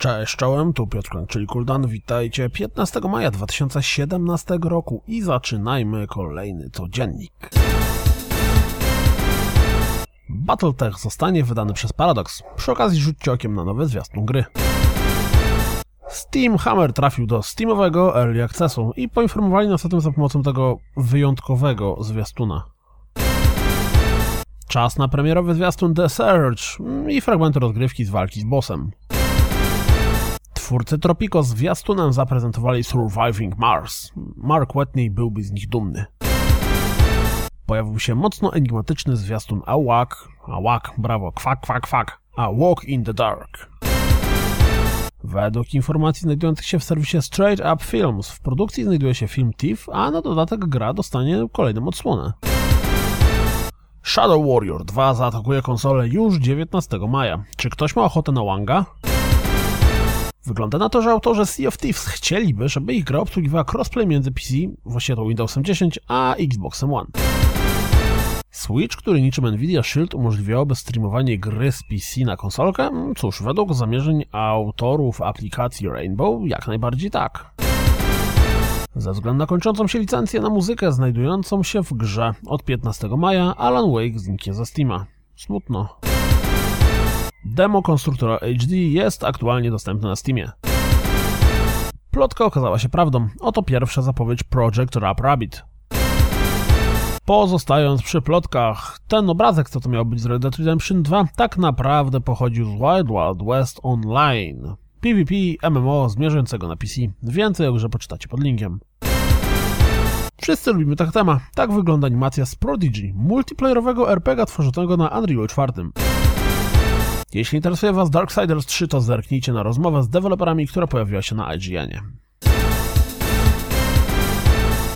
Cześć, czołem, tu Piotr Klank, czyli Kuldan. Witajcie 15 maja 2017 roku i zaczynajmy kolejny codziennik. Battletech zostanie wydany przez Paradox. Przy okazji rzućcie okiem na nowy zwiastun gry. Steam Hammer trafił do Steamowego Early Accessu i poinformowali nas o tym za pomocą tego wyjątkowego zwiastuna. Czas na premierowy zwiastun The Search i fragmenty rozgrywki z walki z bossem. Twórcy Tropico zwiastunem zaprezentowali Surviving Mars. Mark Whitney byłby z nich dumny. Pojawił się mocno enigmatyczny zwiastun A Walk, A Walk, brawo, kwak, kwak, kwak, A Walk in the Dark. Według informacji znajdujących się w serwisie Straight Up Films w produkcji znajduje się film Thief, a na dodatek gra dostanie kolejną odsłonę. Shadow Warrior 2 zaatakuje konsolę już 19 maja. Czy ktoś ma ochotę na Wanga? Wygląda na to, że autorzy Sea of Thieves chcieliby, żeby ich gra obsługiwała crossplay między PC, właściwie to Windowsem 10, a Xboxem One. Switch, który niczym Nvidia Shield umożliwiałoby streamowanie gry z PC na konsolkę? Cóż, według zamierzeń autorów aplikacji Rainbow, jak najbardziej tak. Ze względu na kończącą się licencję na muzykę znajdującą się w grze od 15 maja, Alan Wake zniknie ze Steama. Smutno. Demo konstruktora HD jest aktualnie dostępne na Steamie. Plotka okazała się prawdą. Oto pierwsza zapowiedź Project Rap Rabbit. Pozostając przy plotkach, ten obrazek, co to miał być z Red Dead Redemption 2, tak naprawdę pochodził z Wild Wild West Online. PvP MMO zmierzającego na PC. Więcej o grze poczytacie pod linkiem. Wszyscy lubimy tak tema. Tak wygląda animacja z Prodigy, multiplayerowego RPG tworzonego na Unreal 4. Jeśli interesuje Was Darksiders 3, to zerknijcie na rozmowę z deweloperami, która pojawiła się na IGN-ie.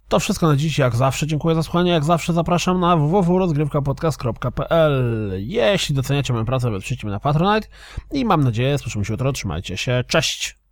To wszystko na dziś, jak zawsze dziękuję za słuchanie, jak zawsze zapraszam na www.rozgrywkapodcast.pl Jeśli doceniacie moją pracę, wesprzyjcie mnie na Patronite i mam nadzieję, słyszymy się jutro, trzymajcie się, cześć!